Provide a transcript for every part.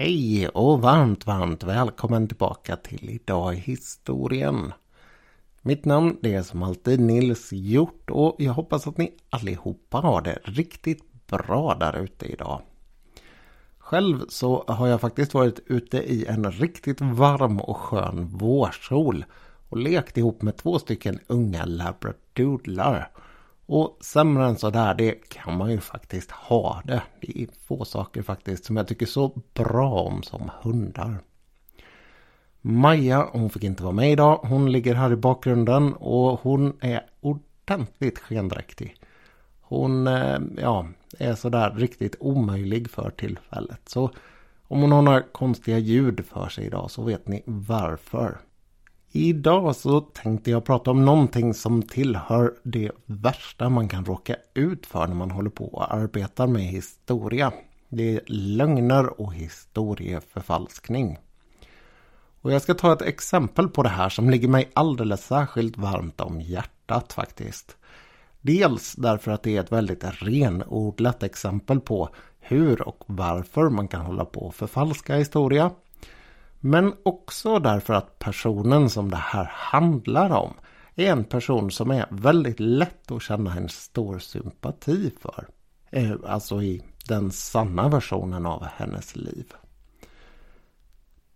Hej och varmt, varmt välkommen tillbaka till Idag i historien. Mitt namn det är som alltid Nils Hjort och jag hoppas att ni allihopa har det riktigt bra där ute idag. Själv så har jag faktiskt varit ute i en riktigt varm och skön vårsol och lekt ihop med två stycken unga labradoodlar. Och sämre än sådär, det kan man ju faktiskt ha det. Det är få saker faktiskt som jag tycker så bra om som hundar. Maja, hon fick inte vara med idag. Hon ligger här i bakgrunden och hon är ordentligt skendräktig. Hon, eh, ja, är sådär riktigt omöjlig för tillfället. Så om hon har några konstiga ljud för sig idag så vet ni varför. Idag så tänkte jag prata om någonting som tillhör det värsta man kan råka ut för när man håller på och arbetar med historia. Det är lögner och historieförfalskning. Och jag ska ta ett exempel på det här som ligger mig alldeles särskilt varmt om hjärtat faktiskt. Dels därför att det är ett väldigt renodlat exempel på hur och varför man kan hålla på och förfalska historia. Men också därför att personen som det här handlar om är en person som är väldigt lätt att känna en stor sympati för. Eh, alltså i den sanna versionen av hennes liv.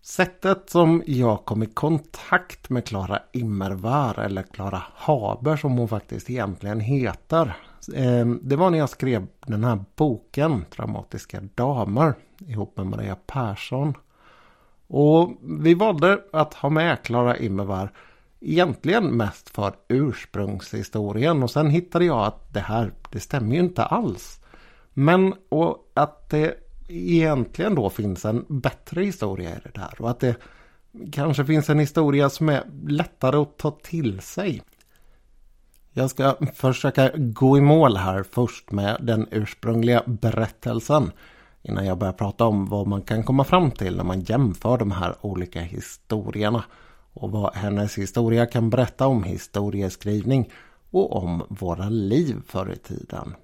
Sättet som jag kom i kontakt med Klara Immervar eller Klara Haber som hon faktiskt egentligen heter. Eh, det var när jag skrev den här boken Dramatiska damer ihop med Maria Persson. Och vi valde att ha med Klara Immervar egentligen mest för ursprungshistorien och sen hittade jag att det här, det stämmer ju inte alls. Men och att det egentligen då finns en bättre historia i det där och att det kanske finns en historia som är lättare att ta till sig. Jag ska försöka gå i mål här först med den ursprungliga berättelsen innan jag börjar prata om vad man kan komma fram till när man jämför de här olika historierna och vad hennes historia kan berätta om historieskrivning och om våra liv förr i tiden.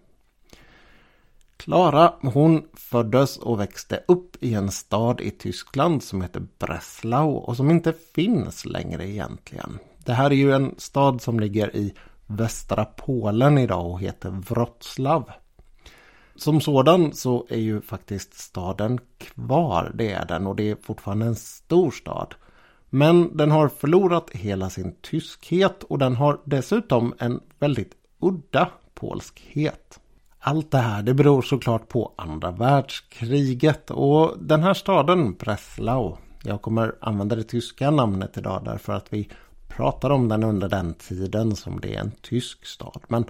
Klara hon föddes och växte upp i en stad i Tyskland som heter Breslau och som inte finns längre egentligen. Det här är ju en stad som ligger i västra Polen idag och heter Wroclaw. Som sådan så är ju faktiskt staden kvar, det är den och det är fortfarande en stor stad. Men den har förlorat hela sin tyskhet och den har dessutom en väldigt udda polskhet. Allt det här det beror såklart på andra världskriget och den här staden Breslau. Jag kommer använda det tyska namnet idag därför att vi pratar om den under den tiden som det är en tysk stad. Men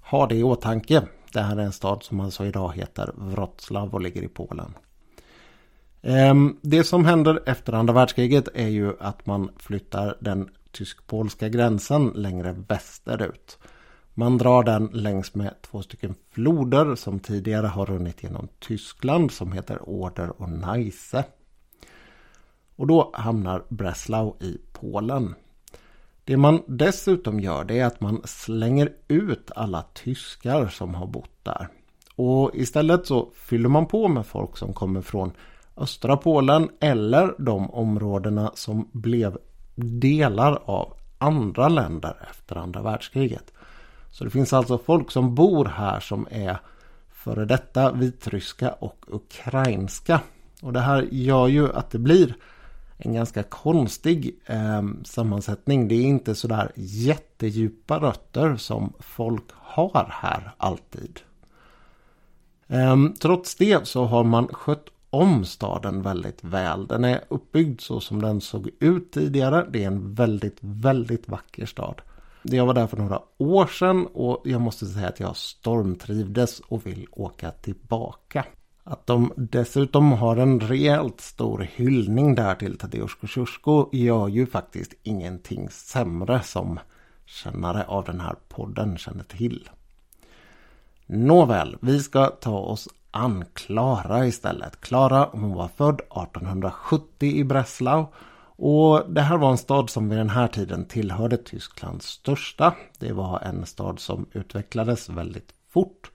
ha det i åtanke. Det här är en stad som alltså idag heter Wroclaw och ligger i Polen. Ehm, det som händer efter andra världskriget är ju att man flyttar den tysk-polska gränsen längre västerut. Man drar den längs med två stycken floder som tidigare har runnit genom Tyskland som heter Oder och Neisse. Och då hamnar Breslau i Polen. Det man dessutom gör det är att man slänger ut alla tyskar som har bott där. Och istället så fyller man på med folk som kommer från östra Polen eller de områdena som blev delar av andra länder efter andra världskriget. Så det finns alltså folk som bor här som är före detta vitryska och ukrainska. Och det här gör ju att det blir en ganska konstig eh, sammansättning. Det är inte sådär jättedjupa rötter som folk har här alltid. Eh, trots det så har man skött om staden väldigt väl. Den är uppbyggd så som den såg ut tidigare. Det är en väldigt, väldigt vacker stad. Jag var där för några år sedan och jag måste säga att jag stormtrivdes och vill åka tillbaka. Att de dessutom har en rejält stor hyllning där till Tadeusz Kosciuszko gör ju faktiskt ingenting sämre som kännare av den här podden känner till. Nåväl, vi ska ta oss an Klara istället. Klara hon var född 1870 i Breslau och det här var en stad som vid den här tiden tillhörde Tysklands största. Det var en stad som utvecklades väldigt fort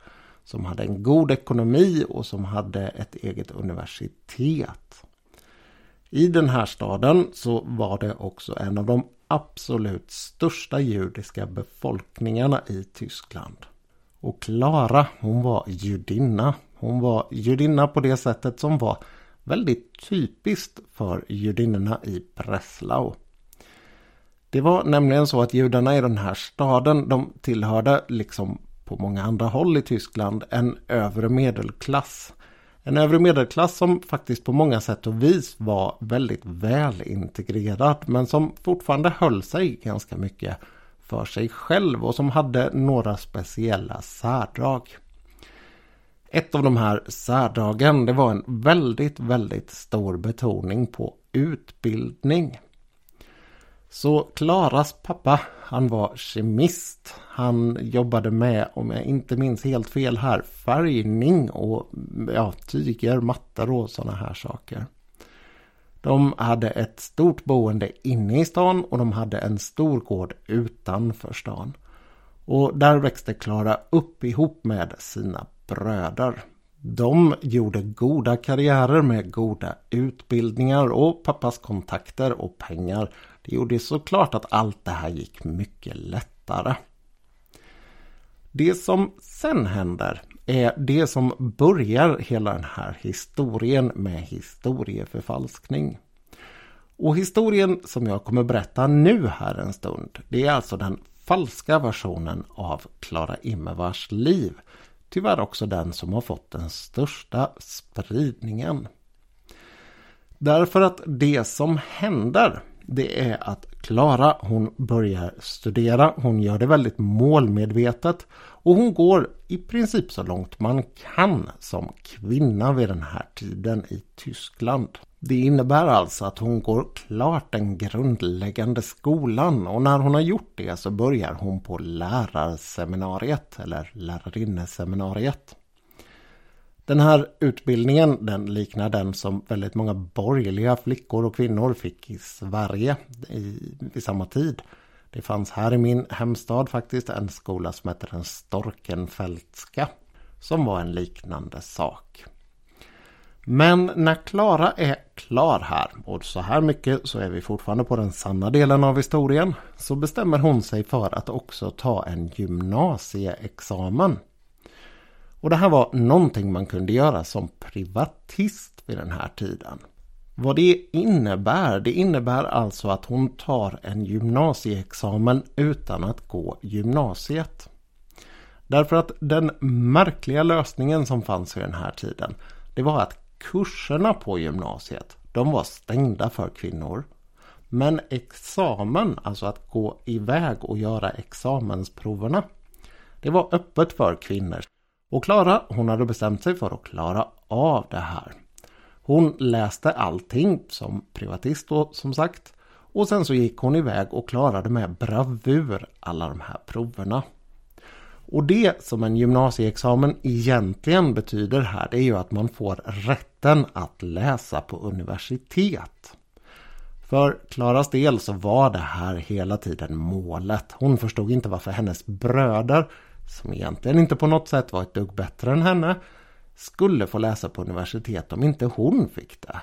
som hade en god ekonomi och som hade ett eget universitet. I den här staden så var det också en av de absolut största judiska befolkningarna i Tyskland. Och Klara, hon var judinna. Hon var judinna på det sättet som var väldigt typiskt för judinnorna i Breslau. Det var nämligen så att judarna i den här staden, de tillhörde liksom på många andra håll i Tyskland en övre medelklass. En övre medelklass som faktiskt på många sätt och vis var väldigt väl integrerad men som fortfarande höll sig ganska mycket för sig själv och som hade några speciella särdrag. Ett av de här särdragen det var en väldigt, väldigt stor betoning på utbildning. Så Klaras pappa, han var kemist. Han jobbade med, om jag inte minns helt fel här, färgning och ja, tyger, mattor och sådana här saker. De hade ett stort boende inne i stan och de hade en stor gård utanför stan. Och där växte Klara upp ihop med sina bröder. De gjorde goda karriärer med goda utbildningar och pappas kontakter och pengar. Det gjorde såklart att allt det här gick mycket lättare. Det som sen händer är det som börjar hela den här historien med historieförfalskning. Och historien som jag kommer berätta nu här en stund, det är alltså den falska versionen av Klara Immervars liv. Tyvärr också den som har fått den största spridningen. Därför att det som händer det är att Klara hon börjar studera. Hon gör det väldigt målmedvetet och hon går i princip så långt man kan som kvinna vid den här tiden i Tyskland. Det innebär alltså att hon går klart den grundläggande skolan och när hon har gjort det så börjar hon på lärarseminariet eller lärarinneseminariet. Den här utbildningen den liknar den som väldigt många borgerliga flickor och kvinnor fick i Sverige i, vid samma tid. Det fanns här i min hemstad faktiskt en skola som hette den Storkenfeldtska som var en liknande sak. Men när Klara är klar här och så här mycket så är vi fortfarande på den sanna delen av historien så bestämmer hon sig för att också ta en gymnasieexamen. Och det här var någonting man kunde göra som privatist vid den här tiden. Vad det innebär, det innebär alltså att hon tar en gymnasieexamen utan att gå gymnasiet. Därför att den märkliga lösningen som fanns vid den här tiden, det var att kurserna på gymnasiet, de var stängda för kvinnor. Men examen, alltså att gå iväg och göra examensproverna, det var öppet för kvinnor. Och Klara, hon hade bestämt sig för att klara av det här. Hon läste allting som privatist då som sagt. Och sen så gick hon iväg och klarade med bravur alla de här proverna. Och det som en gymnasieexamen egentligen betyder här det är ju att man får rätten att läsa på universitet. För Klaras del så var det här hela tiden målet. Hon förstod inte varför hennes bröder som egentligen inte på något sätt var ett dugg bättre än henne, skulle få läsa på universitet om inte hon fick det.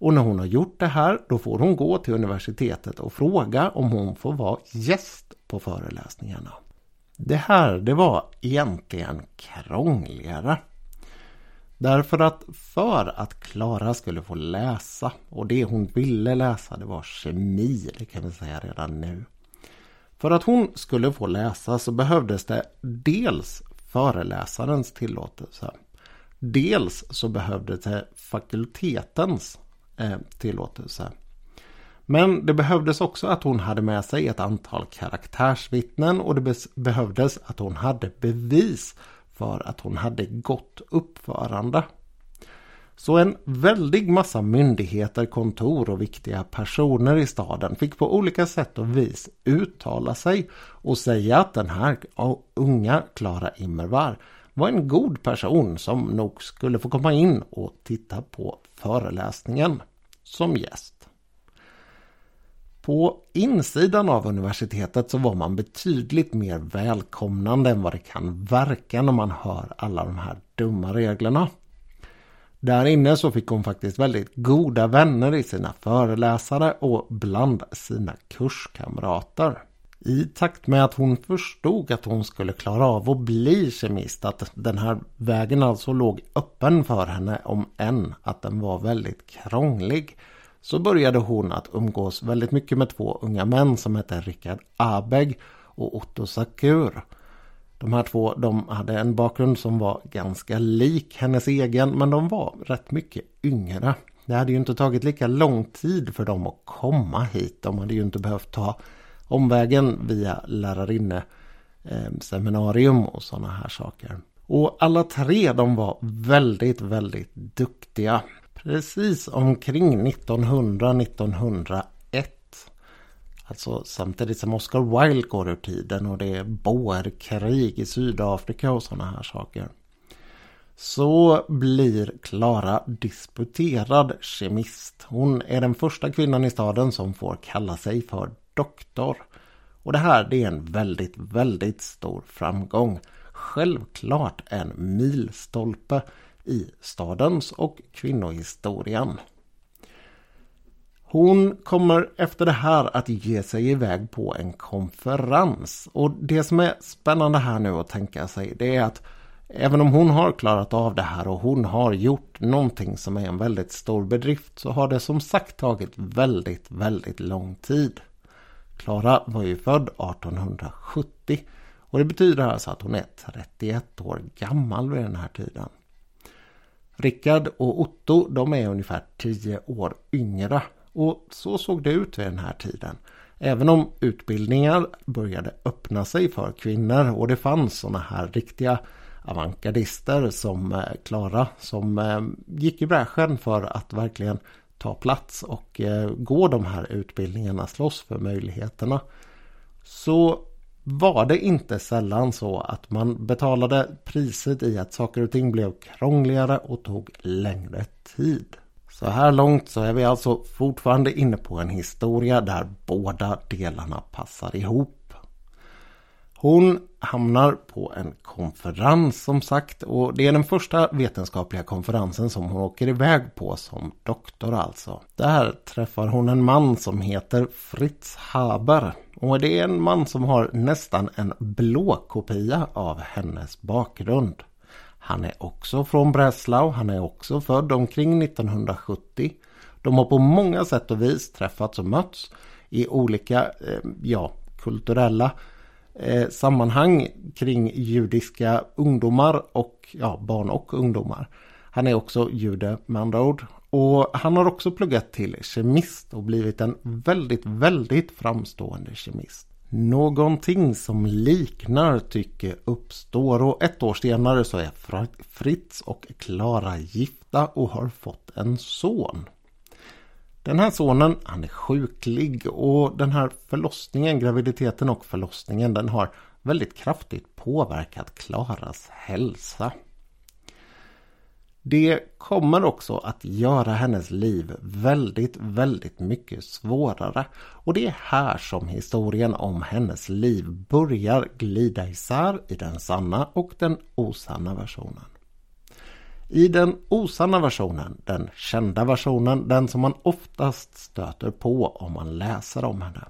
Och när hon har gjort det här, då får hon gå till universitetet och fråga om hon får vara gäst på föreläsningarna. Det här, det var egentligen krångligare. Därför att för att Klara skulle få läsa, och det hon ville läsa det var kemi, det kan vi säga redan nu. För att hon skulle få läsa så behövdes det dels föreläsarens tillåtelse. Dels så behövdes det fakultetens eh, tillåtelse. Men det behövdes också att hon hade med sig ett antal karaktärsvittnen och det behövdes att hon hade bevis för att hon hade gott uppförande. Så en väldig massa myndigheter, kontor och viktiga personer i staden fick på olika sätt och vis uttala sig och säga att den här unga Klara Immervar var en god person som nog skulle få komma in och titta på föreläsningen som gäst. På insidan av universitetet så var man betydligt mer välkomnande än vad det kan verka när man hör alla de här dumma reglerna. Där inne så fick hon faktiskt väldigt goda vänner i sina föreläsare och bland sina kurskamrater. I takt med att hon förstod att hon skulle klara av att bli kemist, att den här vägen alltså låg öppen för henne om än att den var väldigt krånglig, så började hon att umgås väldigt mycket med två unga män som hette Richard Abeg och Otto Sakur. De här två de hade en bakgrund som var ganska lik hennes egen men de var rätt mycket yngre. Det hade ju inte tagit lika lång tid för dem att komma hit. De hade ju inte behövt ta omvägen via lärarinne eh, seminarium och sådana här saker. Och alla tre de var väldigt, väldigt duktiga. Precis omkring 1900-1901 Alltså samtidigt som Oscar Wilde går ur tiden och det är boerkrig i Sydafrika och sådana här saker. Så blir Klara disputerad kemist. Hon är den första kvinnan i staden som får kalla sig för doktor. Och det här det är en väldigt, väldigt stor framgång. Självklart en milstolpe i stadens och kvinnohistorien. Hon kommer efter det här att ge sig iväg på en konferens. Och det som är spännande här nu att tänka sig det är att även om hon har klarat av det här och hon har gjort någonting som är en väldigt stor bedrift så har det som sagt tagit väldigt, väldigt lång tid. Klara var ju född 1870 och det betyder alltså att hon är 31 år gammal vid den här tiden. Rickard och Otto de är ungefär 10 år yngre och så såg det ut vid den här tiden. Även om utbildningar började öppna sig för kvinnor och det fanns sådana här riktiga avantgardister som eh, Klara som eh, gick i bräschen för att verkligen ta plats och eh, gå de här utbildningarna, slåss för möjligheterna. Så var det inte sällan så att man betalade priset i att saker och ting blev krångligare och tog längre tid. Så här långt så är vi alltså fortfarande inne på en historia där båda delarna passar ihop. Hon hamnar på en konferens som sagt och det är den första vetenskapliga konferensen som hon åker iväg på som doktor alltså. Där träffar hon en man som heter Fritz Haber och det är en man som har nästan en blå kopia av hennes bakgrund. Han är också från Breslau, han är också född omkring 1970. De har på många sätt och vis träffats och mötts i olika eh, ja, kulturella eh, sammanhang kring judiska ungdomar och ja, barn och ungdomar. Han är också jude med andra ord. Och han har också pluggat till kemist och blivit en väldigt, väldigt framstående kemist. Någonting som liknar tycke uppstår och ett år senare så är Fritz och Klara gifta och har fått en son. Den här sonen han är sjuklig och den här förlossningen, graviditeten och förlossningen den har väldigt kraftigt påverkat Klaras hälsa. Det kommer också att göra hennes liv väldigt, väldigt mycket svårare. Och det är här som historien om hennes liv börjar glida isär i den sanna och den osanna versionen. I den osanna versionen, den kända versionen, den som man oftast stöter på om man läser om henne,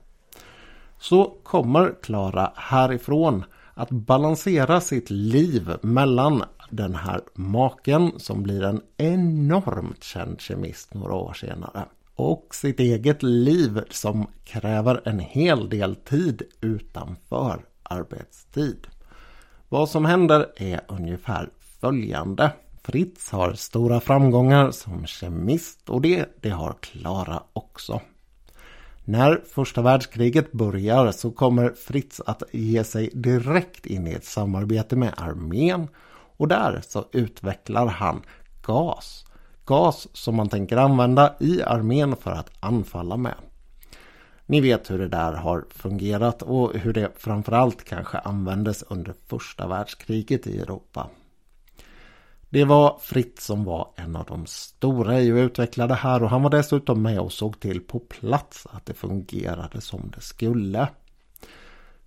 så kommer Klara härifrån att balansera sitt liv mellan den här maken som blir en enormt känd kemist några år senare. Och sitt eget liv som kräver en hel del tid utanför arbetstid. Vad som händer är ungefär följande. Fritz har stora framgångar som kemist och det, det har Klara också. När första världskriget börjar så kommer Fritz att ge sig direkt in i ett samarbete med armén och där så utvecklar han gas. Gas som man tänker använda i armén för att anfalla med. Ni vet hur det där har fungerat och hur det framförallt kanske användes under första världskriget i Europa. Det var Fritz som var en av de stora i att utveckla det här och han var dessutom med och såg till på plats att det fungerade som det skulle.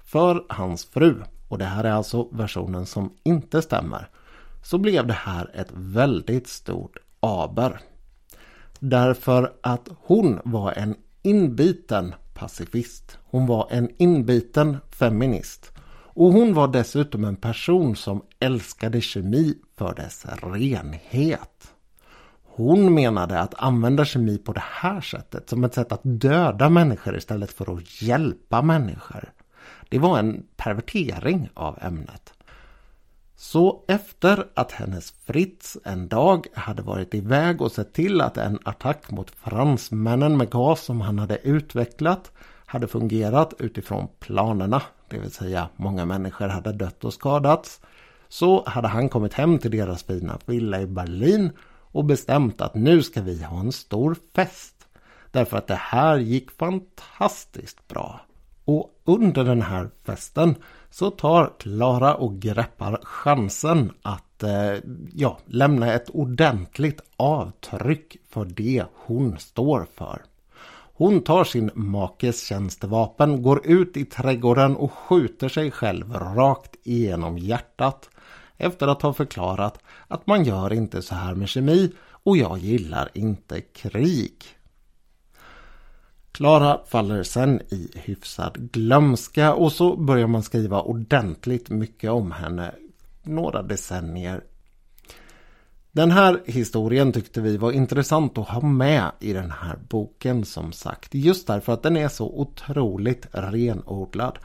För hans fru, och det här är alltså versionen som inte stämmer, så blev det här ett väldigt stort aber. Därför att hon var en inbiten pacifist. Hon var en inbiten feminist. Och hon var dessutom en person som älskade kemi för dess renhet. Hon menade att använda kemi på det här sättet som ett sätt att döda människor istället för att hjälpa människor. Det var en pervertering av ämnet. Så efter att hennes Fritz en dag hade varit iväg och sett till att en attack mot fransmännen med gas som han hade utvecklat hade fungerat utifrån planerna, det vill säga många människor hade dött och skadats, så hade han kommit hem till deras fina villa i Berlin och bestämt att nu ska vi ha en stor fest. Därför att det här gick fantastiskt bra. Och under den här festen så tar Klara och greppar chansen att eh, ja, lämna ett ordentligt avtryck för det hon står för. Hon tar sin makes tjänstevapen, går ut i trädgården och skjuter sig själv rakt igenom hjärtat efter att ha förklarat att man gör inte så här med kemi och jag gillar inte krig. Klara faller sen i hyfsad glömska och så börjar man skriva ordentligt mycket om henne några decennier. Den här historien tyckte vi var intressant att ha med i den här boken som sagt. Just därför att den är så otroligt renodlad.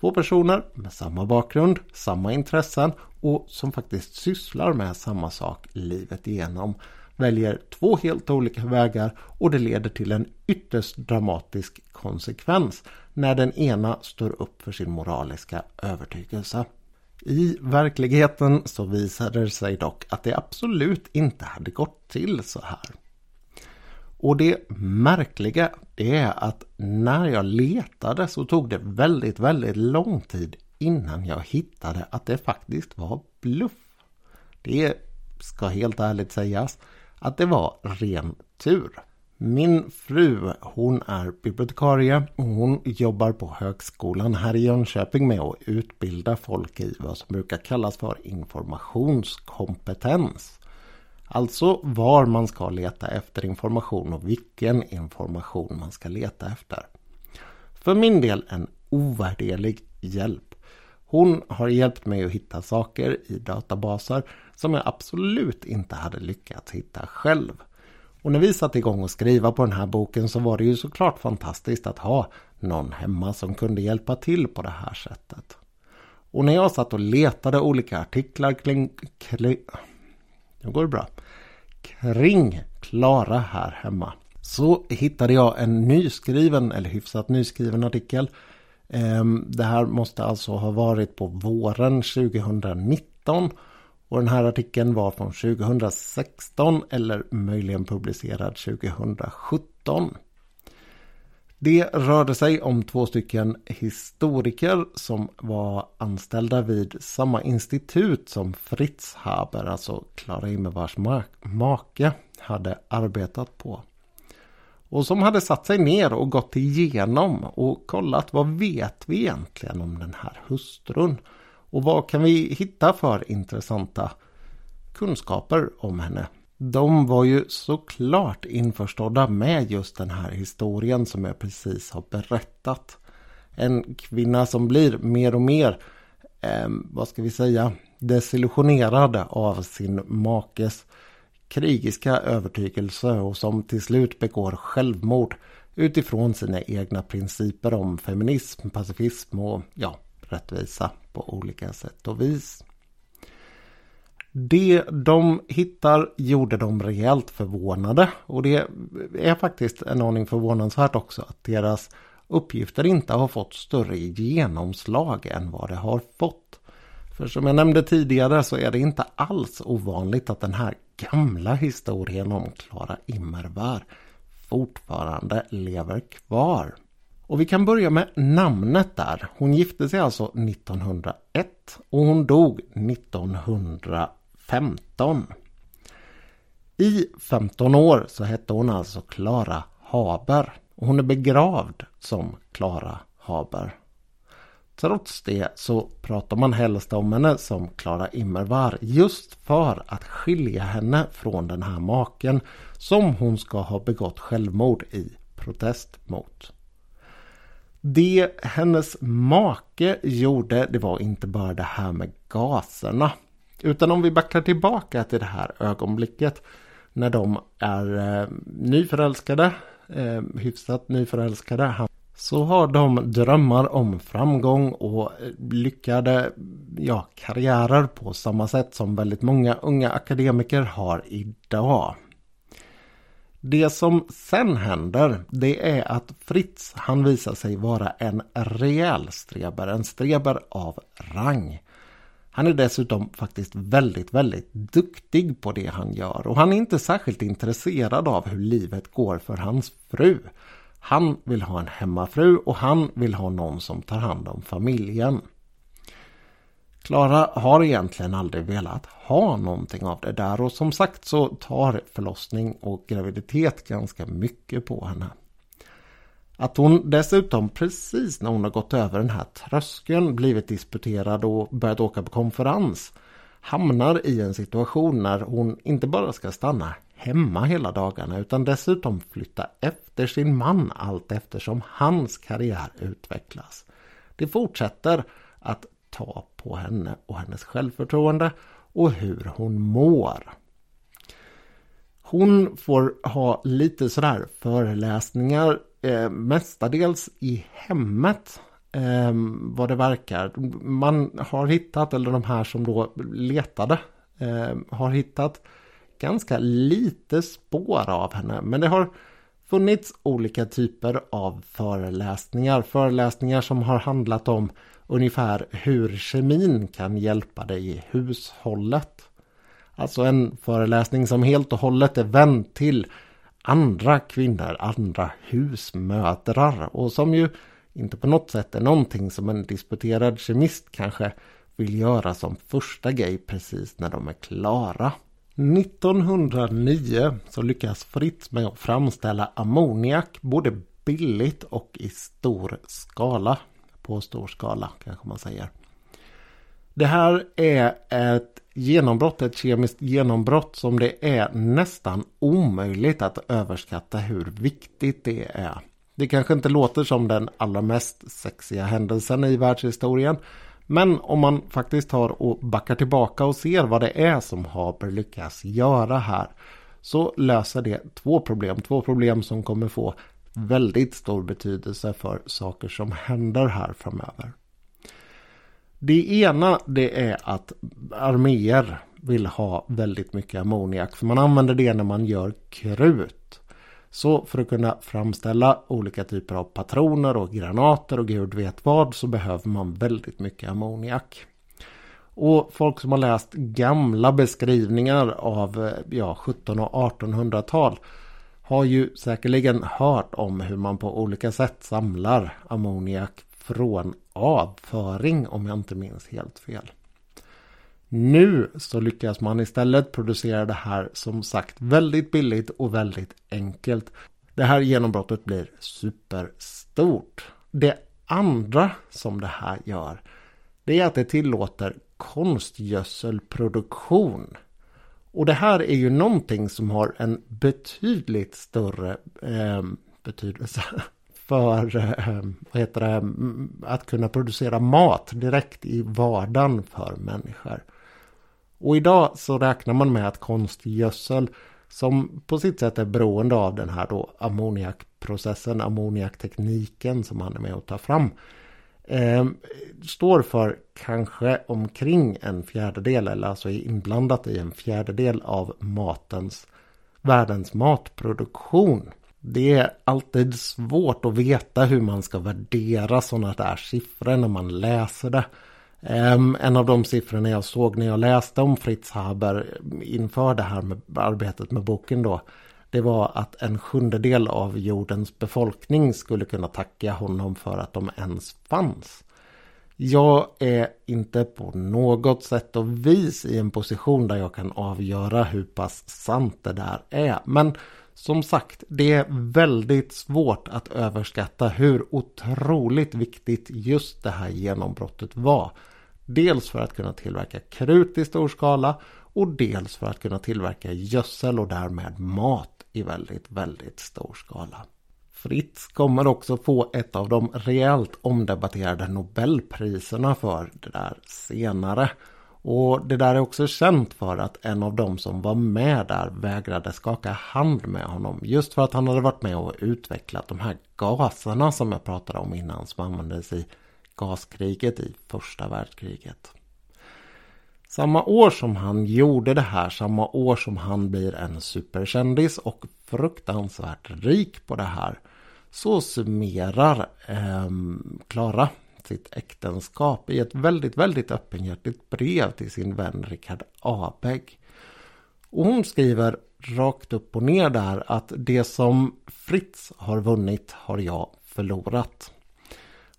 Två personer med samma bakgrund, samma intressen och som faktiskt sysslar med samma sak livet igenom väljer två helt olika vägar och det leder till en ytterst dramatisk konsekvens när den ena står upp för sin moraliska övertygelse. I verkligheten så visade det sig dock att det absolut inte hade gått till så här. Och det märkliga det är att när jag letade så tog det väldigt, väldigt lång tid innan jag hittade att det faktiskt var bluff. Det ska helt ärligt sägas att det var ren tur. Min fru hon är bibliotekarie och hon jobbar på högskolan här i Jönköping med att utbilda folk i vad som brukar kallas för informationskompetens. Alltså var man ska leta efter information och vilken information man ska leta efter. För min del en ovärderlig hjälp. Hon har hjälpt mig att hitta saker i databaser som jag absolut inte hade lyckats hitta själv. Och när vi satte igång att skriva på den här boken så var det ju såklart fantastiskt att ha någon hemma som kunde hjälpa till på det här sättet. Och när jag satt och letade olika artiklar kring... kring nu går det bra. Kring Klara här hemma. Så hittade jag en nyskriven, eller hyfsat nyskriven artikel. Ehm, det här måste alltså ha varit på våren 2019 och den här artikeln var från 2016 eller möjligen publicerad 2017. Det rörde sig om två stycken historiker som var anställda vid samma institut som Fritz Haber, alltså Clara Immervars make, hade arbetat på. Och som hade satt sig ner och gått igenom och kollat vad vet vi egentligen om den här hustrun. Och vad kan vi hitta för intressanta kunskaper om henne? De var ju såklart införstådda med just den här historien som jag precis har berättat. En kvinna som blir mer och mer, eh, vad ska vi säga, desillusionerad av sin makes krigiska övertygelse och som till slut begår självmord utifrån sina egna principer om feminism, pacifism och ja, rättvisa på olika sätt och vis. Det de hittar gjorde dem rejält förvånade och det är faktiskt en aning förvånansvärt också att deras uppgifter inte har fått större genomslag än vad det har fått. För som jag nämnde tidigare så är det inte alls ovanligt att den här gamla historien om Klara Immervär fortfarande lever kvar. Och vi kan börja med namnet där. Hon gifte sig alltså 1901 och hon dog 1915. I 15 år så hette hon alltså Klara Haber. Och hon är begravd som Klara Haber. Trots det så pratar man helst om henne som Klara Immervar just för att skilja henne från den här maken som hon ska ha begått självmord i protest mot. Det hennes make gjorde det var inte bara det här med gaserna. Utan om vi backar tillbaka till det här ögonblicket när de är eh, nyförälskade, eh, hyfsat nyförälskade så har de drömmar om framgång och lyckade ja, karriärer på samma sätt som väldigt många unga akademiker har idag. Det som sen händer det är att Fritz han visar sig vara en rejäl streber, en streber av rang. Han är dessutom faktiskt väldigt, väldigt duktig på det han gör och han är inte särskilt intresserad av hur livet går för hans fru. Han vill ha en hemmafru och han vill ha någon som tar hand om familjen. Klara har egentligen aldrig velat ha någonting av det där och som sagt så tar förlossning och graviditet ganska mycket på henne. Att hon dessutom precis när hon har gått över den här tröskeln blivit disputerad och börjat åka på konferens hamnar i en situation när hon inte bara ska stanna hemma hela dagarna utan dessutom flytta efter sin man allt eftersom hans karriär utvecklas. Det fortsätter att ta på henne och hennes självförtroende och hur hon mår. Hon får ha lite sådär föreläsningar eh, mestadels i hemmet eh, vad det verkar. Man har hittat, eller de här som då letade, eh, har hittat ganska lite spår av henne. Men det har funnits olika typer av föreläsningar. Föreläsningar som har handlat om ungefär hur kemin kan hjälpa dig i hushållet. Alltså en föreläsning som helt och hållet är vänd till andra kvinnor, andra husmödrar och som ju inte på något sätt är någonting som en disputerad kemist kanske vill göra som första grej precis när de är klara. 1909 så lyckas Fritz med att framställa ammoniak både billigt och i stor skala. På stor skala kanske man säger. Det här är ett genombrott, ett kemiskt genombrott som det är nästan omöjligt att överskatta hur viktigt det är. Det kanske inte låter som den allra mest sexiga händelsen i världshistorien. Men om man faktiskt tar och backar tillbaka och ser vad det är som Haber lyckas göra här. Så löser det två problem. Två problem som kommer få väldigt stor betydelse för saker som händer här framöver. Det ena det är att arméer vill ha väldigt mycket ammoniak. För man använder det när man gör krut. Så för att kunna framställa olika typer av patroner och granater och gud vet vad så behöver man väldigt mycket ammoniak. Och folk som har läst gamla beskrivningar av eh, ja, 17 och 1800-tal har ju säkerligen hört om hur man på olika sätt samlar ammoniak från avföring om jag inte minns helt fel. Nu så lyckas man istället producera det här som sagt väldigt billigt och väldigt enkelt. Det här genombrottet blir superstort. Det andra som det här gör det är att det tillåter konstgödselproduktion. Och det här är ju någonting som har en betydligt större eh, betydelse för eh, vad heter det, mm, att kunna producera mat direkt i vardagen för människor. Och idag så räknar man med att konstgödsel som på sitt sätt är beroende av den här då ammoniakprocessen, ammoniaktekniken som man är med och tar fram. Eh, står för kanske omkring en fjärdedel eller alltså är inblandat i en fjärdedel av matens världens matproduktion. Det är alltid svårt att veta hur man ska värdera sådana där siffror när man läser det. Um, en av de siffrorna jag såg när jag läste om Fritz Haber inför det här med arbetet med boken då. Det var att en sjundedel av jordens befolkning skulle kunna tacka honom för att de ens fanns. Jag är inte på något sätt och vis i en position där jag kan avgöra hur pass sant det där är. Men som sagt, det är väldigt svårt att överskatta hur otroligt viktigt just det här genombrottet var. Dels för att kunna tillverka krut i stor skala och dels för att kunna tillverka gödsel och därmed mat i väldigt, väldigt stor skala. Fritz kommer också få ett av de rejält omdebatterade Nobelpriserna för det där senare. Och det där är också känt för att en av dem som var med där vägrade skaka hand med honom. Just för att han hade varit med och utvecklat de här gaserna som jag pratade om innan som användes i gaskriget i första världskriget. Samma år som han gjorde det här, samma år som han blir en superkändis och fruktansvärt rik på det här, så summerar eh, sitt äktenskap i ett väldigt, väldigt öppenhjärtigt brev till sin vän Richard Abeg. Och hon skriver rakt upp och ner där att det som Fritz har vunnit har jag förlorat.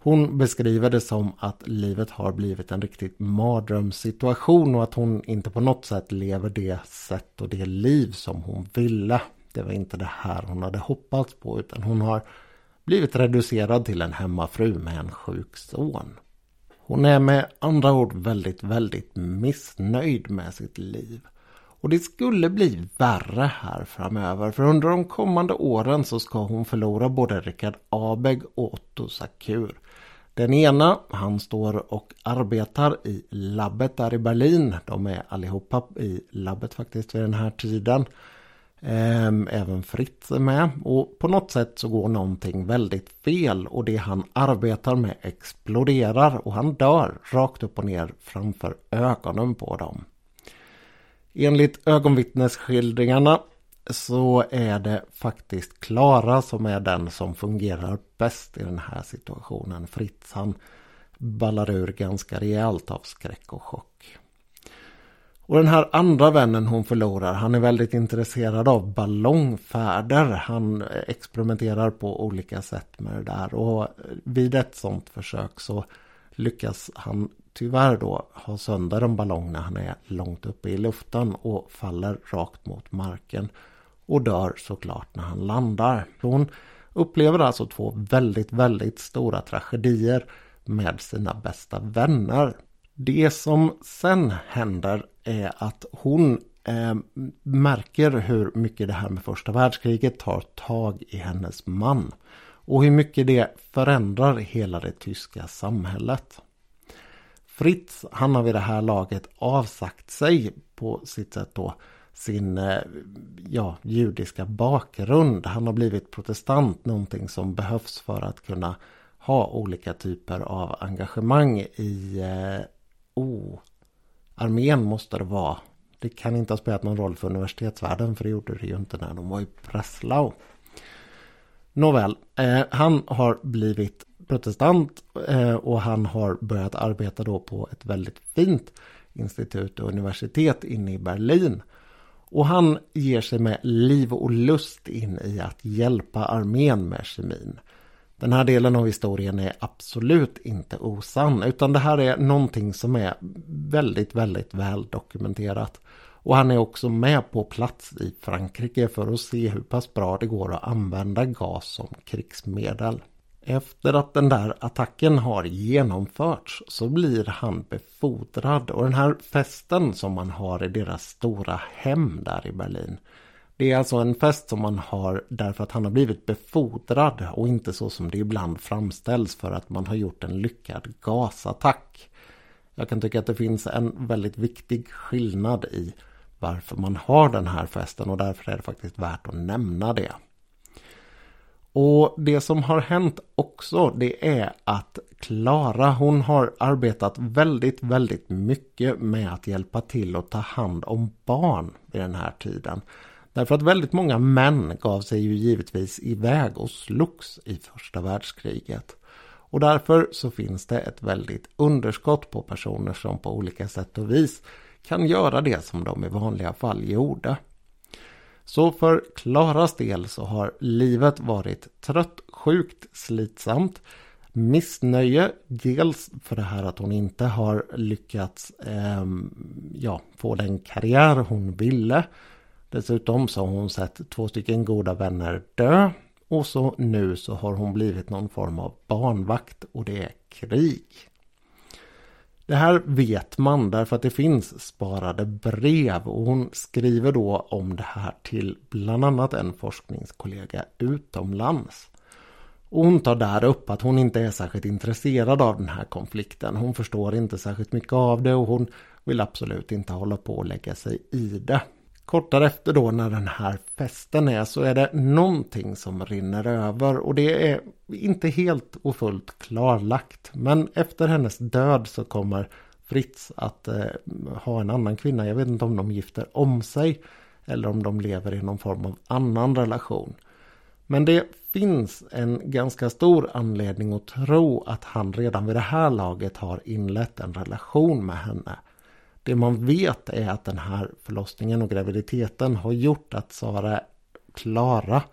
Hon beskriver det som att livet har blivit en riktigt mardrömssituation och att hon inte på något sätt lever det sätt och det liv som hon ville. Det var inte det här hon hade hoppats på utan hon har blivit reducerad till en hemmafru med en sjuk son. Hon är med andra ord väldigt, väldigt missnöjd med sitt liv. Och det skulle bli värre här framöver för under de kommande åren så ska hon förlora både Richard Abeg och Otto Sakur. Den ena, han står och arbetar i labbet där i Berlin. De är allihopa i labbet faktiskt vid den här tiden. Ehm, även Fritz är med och på något sätt så går någonting väldigt fel och det han arbetar med exploderar och han dör rakt upp och ner framför ögonen på dem. Enligt ögonvittnesskildringarna så är det faktiskt Klara som är den som fungerar bäst i den här situationen. Fritz han ballar ur ganska rejält av skräck och chock. Och den här andra vännen hon förlorar, han är väldigt intresserad av ballongfärder. Han eh, experimenterar på olika sätt med det där. Och eh, vid ett sånt försök så lyckas han tyvärr då ha sönder en ballong när han är långt uppe i luften och faller rakt mot marken. Och dör såklart när han landar. Hon upplever alltså två väldigt, väldigt stora tragedier med sina bästa vänner. Det som sen händer är att hon eh, märker hur mycket det här med första världskriget tar tag i hennes man. Och hur mycket det förändrar hela det tyska samhället. Fritz, han har vid det här laget avsagt sig på sitt sätt då sin eh, ja, judiska bakgrund. Han har blivit protestant, någonting som behövs för att kunna ha olika typer av engagemang i oh, armén måste det vara. Det kan inte ha spelat någon roll för universitetsvärlden för det gjorde det ju inte när de var i Breslau. Nåväl, eh, han har blivit protestant eh, och han har börjat arbeta då på ett väldigt fint institut och universitet inne i Berlin. Och han ger sig med liv och lust in i att hjälpa armén med kemin. Den här delen av historien är absolut inte osann utan det här är någonting som är väldigt, väldigt väl dokumenterat. Och han är också med på plats i Frankrike för att se hur pass bra det går att använda gas som krigsmedel. Efter att den där attacken har genomförts så blir han befordrad och den här festen som man har i deras stora hem där i Berlin det är alltså en fest som man har därför att han har blivit befordrad och inte så som det ibland framställs för att man har gjort en lyckad gasattack. Jag kan tycka att det finns en väldigt viktig skillnad i varför man har den här festen och därför är det faktiskt värt att nämna det. Och det som har hänt också det är att Klara hon har arbetat väldigt väldigt mycket med att hjälpa till att ta hand om barn vid den här tiden. Därför att väldigt många män gav sig ju givetvis iväg och slogs i första världskriget. Och därför så finns det ett väldigt underskott på personer som på olika sätt och vis kan göra det som de i vanliga fall gjorde. Så för Klaras del så har livet varit trött, sjukt, slitsamt. Missnöje, dels för det här att hon inte har lyckats eh, ja, få den karriär hon ville. Dessutom så har hon sett två stycken goda vänner dö och så nu så har hon blivit någon form av barnvakt och det är krig. Det här vet man därför att det finns sparade brev och hon skriver då om det här till bland annat en forskningskollega utomlands. Och hon tar där upp att hon inte är särskilt intresserad av den här konflikten. Hon förstår inte särskilt mycket av det och hon vill absolut inte hålla på och lägga sig i det. Kort därefter då när den här festen är så är det någonting som rinner över och det är inte helt och fullt klarlagt. Men efter hennes död så kommer Fritz att eh, ha en annan kvinna. Jag vet inte om de gifter om sig eller om de lever i någon form av annan relation. Men det finns en ganska stor anledning att tro att han redan vid det här laget har inlett en relation med henne. Det man vet är att den här förlossningen och graviditeten har gjort att Sara Klara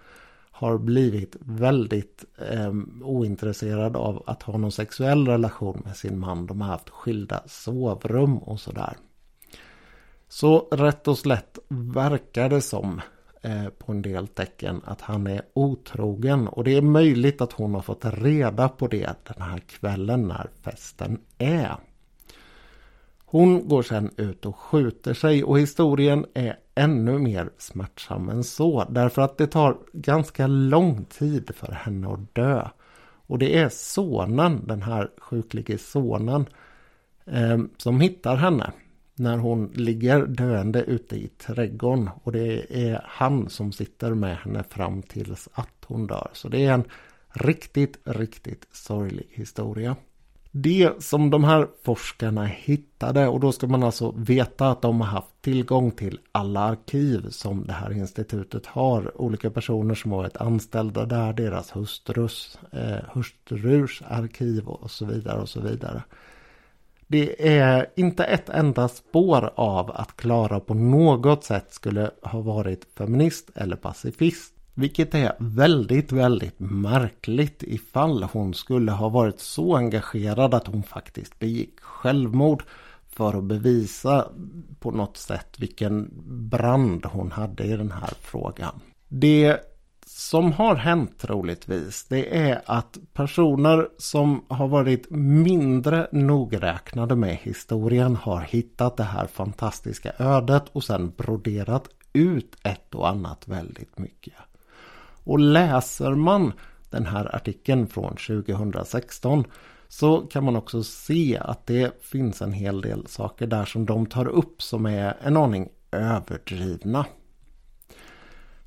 har blivit väldigt eh, ointresserad av att ha någon sexuell relation med sin man. De har haft skilda sovrum och sådär. Så rätt och slätt verkar det som eh, på en del tecken att han är otrogen. Och det är möjligt att hon har fått reda på det den här kvällen när festen är. Hon går sen ut och skjuter sig och historien är ännu mer smärtsam än så. Därför att det tar ganska lång tid för henne att dö. Och det är sonen, den här sjuklige sonen, eh, som hittar henne. När hon ligger döende ute i trädgården. Och det är han som sitter med henne fram tills att hon dör. Så det är en riktigt, riktigt sorglig historia. Det som de här forskarna hittade och då ska man alltså veta att de har haft tillgång till alla arkiv som det här institutet har. Olika personer som har varit anställda där, deras hustrus, eh, hustrurs arkiv och så vidare och så vidare. Det är inte ett enda spår av att Klara på något sätt skulle ha varit feminist eller pacifist. Vilket är väldigt, väldigt märkligt ifall hon skulle ha varit så engagerad att hon faktiskt begick självmord för att bevisa på något sätt vilken brand hon hade i den här frågan. Det som har hänt troligtvis det är att personer som har varit mindre nogräknade med historien har hittat det här fantastiska ödet och sen broderat ut ett och annat väldigt mycket. Och läser man den här artikeln från 2016 så kan man också se att det finns en hel del saker där som de tar upp som är en aning överdrivna.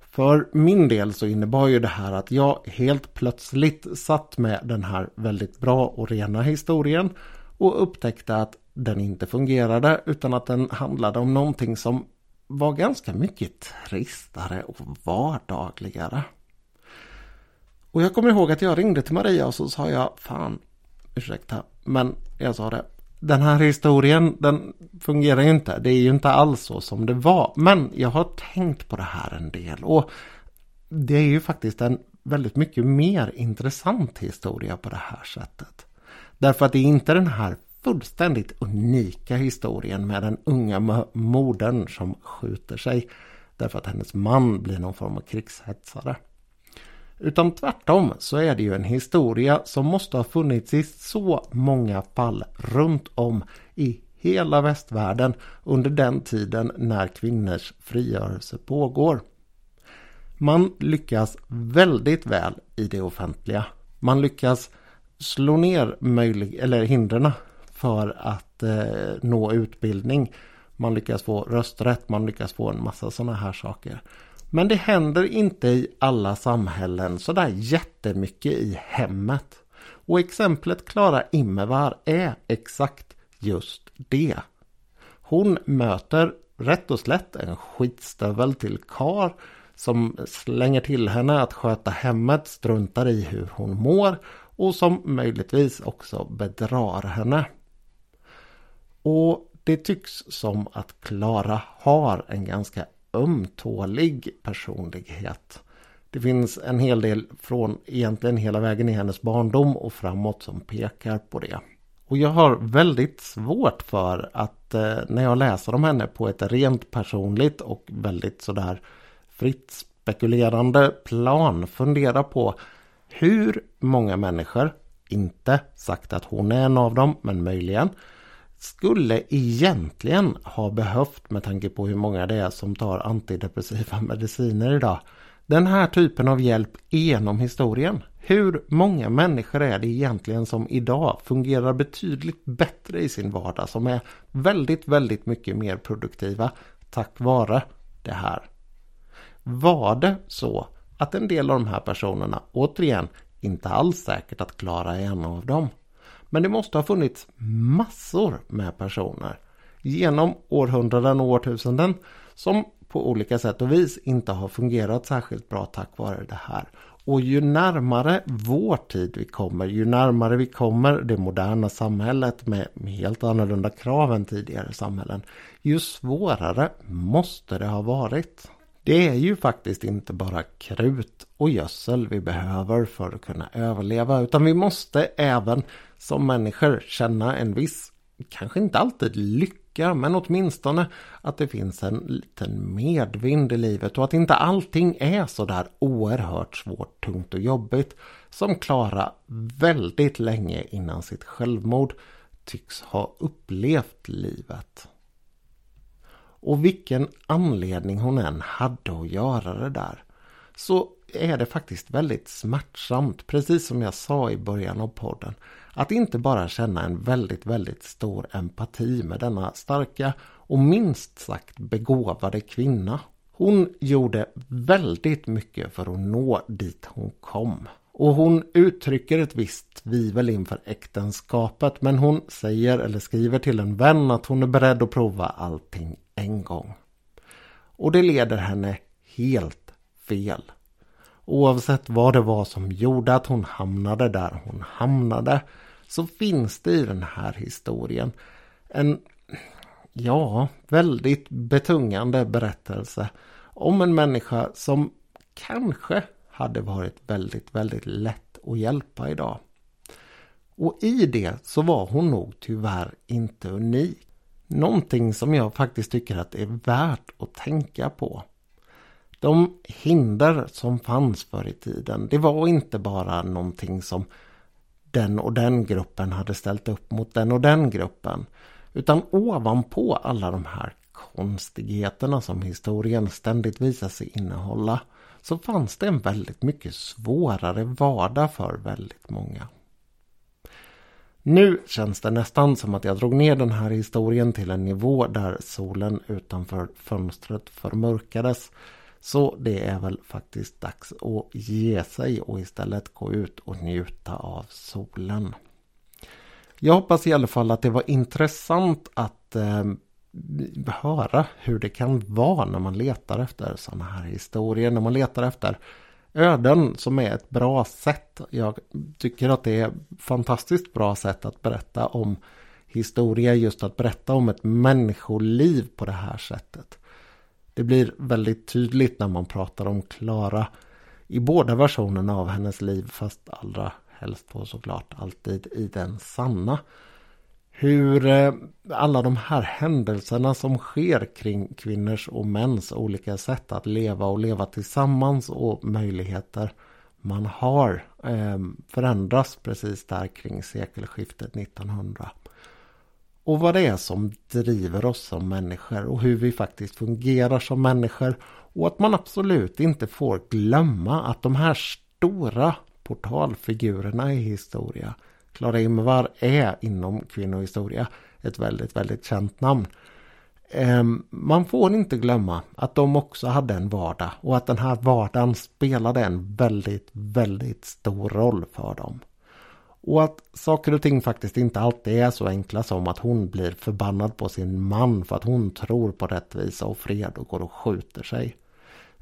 För min del så innebar ju det här att jag helt plötsligt satt med den här väldigt bra och rena historien och upptäckte att den inte fungerade utan att den handlade om någonting som var ganska mycket tristare och vardagligare. Och jag kommer ihåg att jag ringde till Maria och så sa jag Fan, ursäkta, men jag sa det. Den här historien, den fungerar ju inte. Det är ju inte alls så som det var. Men jag har tänkt på det här en del. Och det är ju faktiskt en väldigt mycket mer intressant historia på det här sättet. Därför att det är inte den här fullständigt unika historien med den unga modern som skjuter sig. Därför att hennes man blir någon form av krigshetsare. Utan tvärtom så är det ju en historia som måste ha funnits i så många fall runt om i hela västvärlden under den tiden när kvinnors frigörelse pågår. Man lyckas väldigt väl i det offentliga. Man lyckas slå ner möjlig eller hindren för att eh, nå utbildning. Man lyckas få rösträtt, man lyckas få en massa sådana här saker. Men det händer inte i alla samhällen sådär jättemycket i hemmet. Och exemplet Klara Immervar är exakt just det. Hon möter rätt och slätt en skitstövel till kar som slänger till henne att sköta hemmet, struntar i hur hon mår och som möjligtvis också bedrar henne. Och det tycks som att Klara har en ganska ömtålig personlighet. Det finns en hel del från egentligen hela vägen i hennes barndom och framåt som pekar på det. Och jag har väldigt svårt för att eh, när jag läser om henne på ett rent personligt och väldigt sådär fritt spekulerande plan fundera på hur många människor, inte sagt att hon är en av dem, men möjligen, skulle egentligen ha behövt med tanke på hur många det är som tar antidepressiva mediciner idag. Den här typen av hjälp genom historien. Hur många människor är det egentligen som idag fungerar betydligt bättre i sin vardag som är väldigt, väldigt mycket mer produktiva tack vare det här? Var det så att en del av de här personerna, återigen, inte alls säkert att Klara är en av dem. Men det måste ha funnits massor med personer genom århundraden och årtusenden som på olika sätt och vis inte har fungerat särskilt bra tack vare det här. Och ju närmare vår tid vi kommer, ju närmare vi kommer det moderna samhället med helt annorlunda krav än tidigare samhällen, ju svårare måste det ha varit. Det är ju faktiskt inte bara krut och gödsel vi behöver för att kunna överleva utan vi måste även som människor känna en viss, kanske inte alltid lycka, men åtminstone att det finns en liten medvind i livet och att inte allting är så där oerhört svårt, tungt och jobbigt som Klara väldigt länge innan sitt självmord tycks ha upplevt livet. Och vilken anledning hon än hade att göra det där så är det faktiskt väldigt smärtsamt, precis som jag sa i början av podden, att inte bara känna en väldigt, väldigt stor empati med denna starka och minst sagt begåvade kvinna. Hon gjorde väldigt mycket för att nå dit hon kom. Och hon uttrycker ett visst tvivel inför äktenskapet men hon säger eller skriver till en vän att hon är beredd att prova allting en gång. Och det leder henne helt fel. Oavsett vad det var som gjorde att hon hamnade där hon hamnade så finns det i den här historien en, ja, väldigt betungande berättelse om en människa som kanske hade varit väldigt, väldigt lätt att hjälpa idag. Och i det så var hon nog tyvärr inte unik. Någonting som jag faktiskt tycker att det är värt att tänka på. De hinder som fanns förr i tiden, det var inte bara någonting som den och den gruppen hade ställt upp mot den och den gruppen. Utan ovanpå alla de här konstigheterna som historien ständigt visar sig innehålla så fanns det en väldigt mycket svårare vardag för väldigt många. Nu känns det nästan som att jag drog ner den här historien till en nivå där solen utanför fönstret förmörkades. Så det är väl faktiskt dags att ge sig och istället gå ut och njuta av solen. Jag hoppas i alla fall att det var intressant att eh, höra hur det kan vara när man letar efter sådana här historier. När man letar efter öden som är ett bra sätt. Jag tycker att det är ett fantastiskt bra sätt att berätta om historia. Just att berätta om ett människoliv på det här sättet. Det blir väldigt tydligt när man pratar om Klara i båda versionerna av hennes liv fast allra helst då såklart alltid i den sanna hur eh, alla de här händelserna som sker kring kvinnors och mäns olika sätt att leva och leva tillsammans och möjligheter man har eh, förändras precis där kring sekelskiftet 1900. Och vad det är som driver oss som människor och hur vi faktiskt fungerar som människor. Och att man absolut inte får glömma att de här stora portalfigurerna i historia Klara Imvar är inom kvinnohistoria ett väldigt, väldigt känt namn. Ehm, man får inte glömma att de också hade en vardag och att den här vardagen spelade en väldigt, väldigt stor roll för dem. Och att saker och ting faktiskt inte alltid är så enkla som att hon blir förbannad på sin man för att hon tror på rättvisa och fred och går och skjuter sig.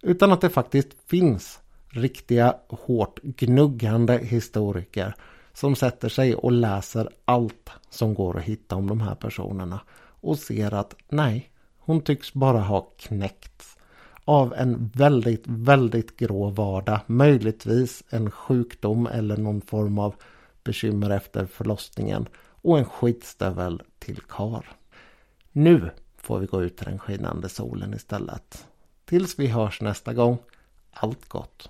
Utan att det faktiskt finns riktiga hårt gnuggande historiker som sätter sig och läser allt som går att hitta om de här personerna och ser att nej, hon tycks bara ha knäckts av en väldigt, väldigt grå vardag. Möjligtvis en sjukdom eller någon form av bekymmer efter förlossningen. och en skitstövel till kar. Nu får vi gå ut i den skinande solen istället. Tills vi hörs nästa gång. Allt gott!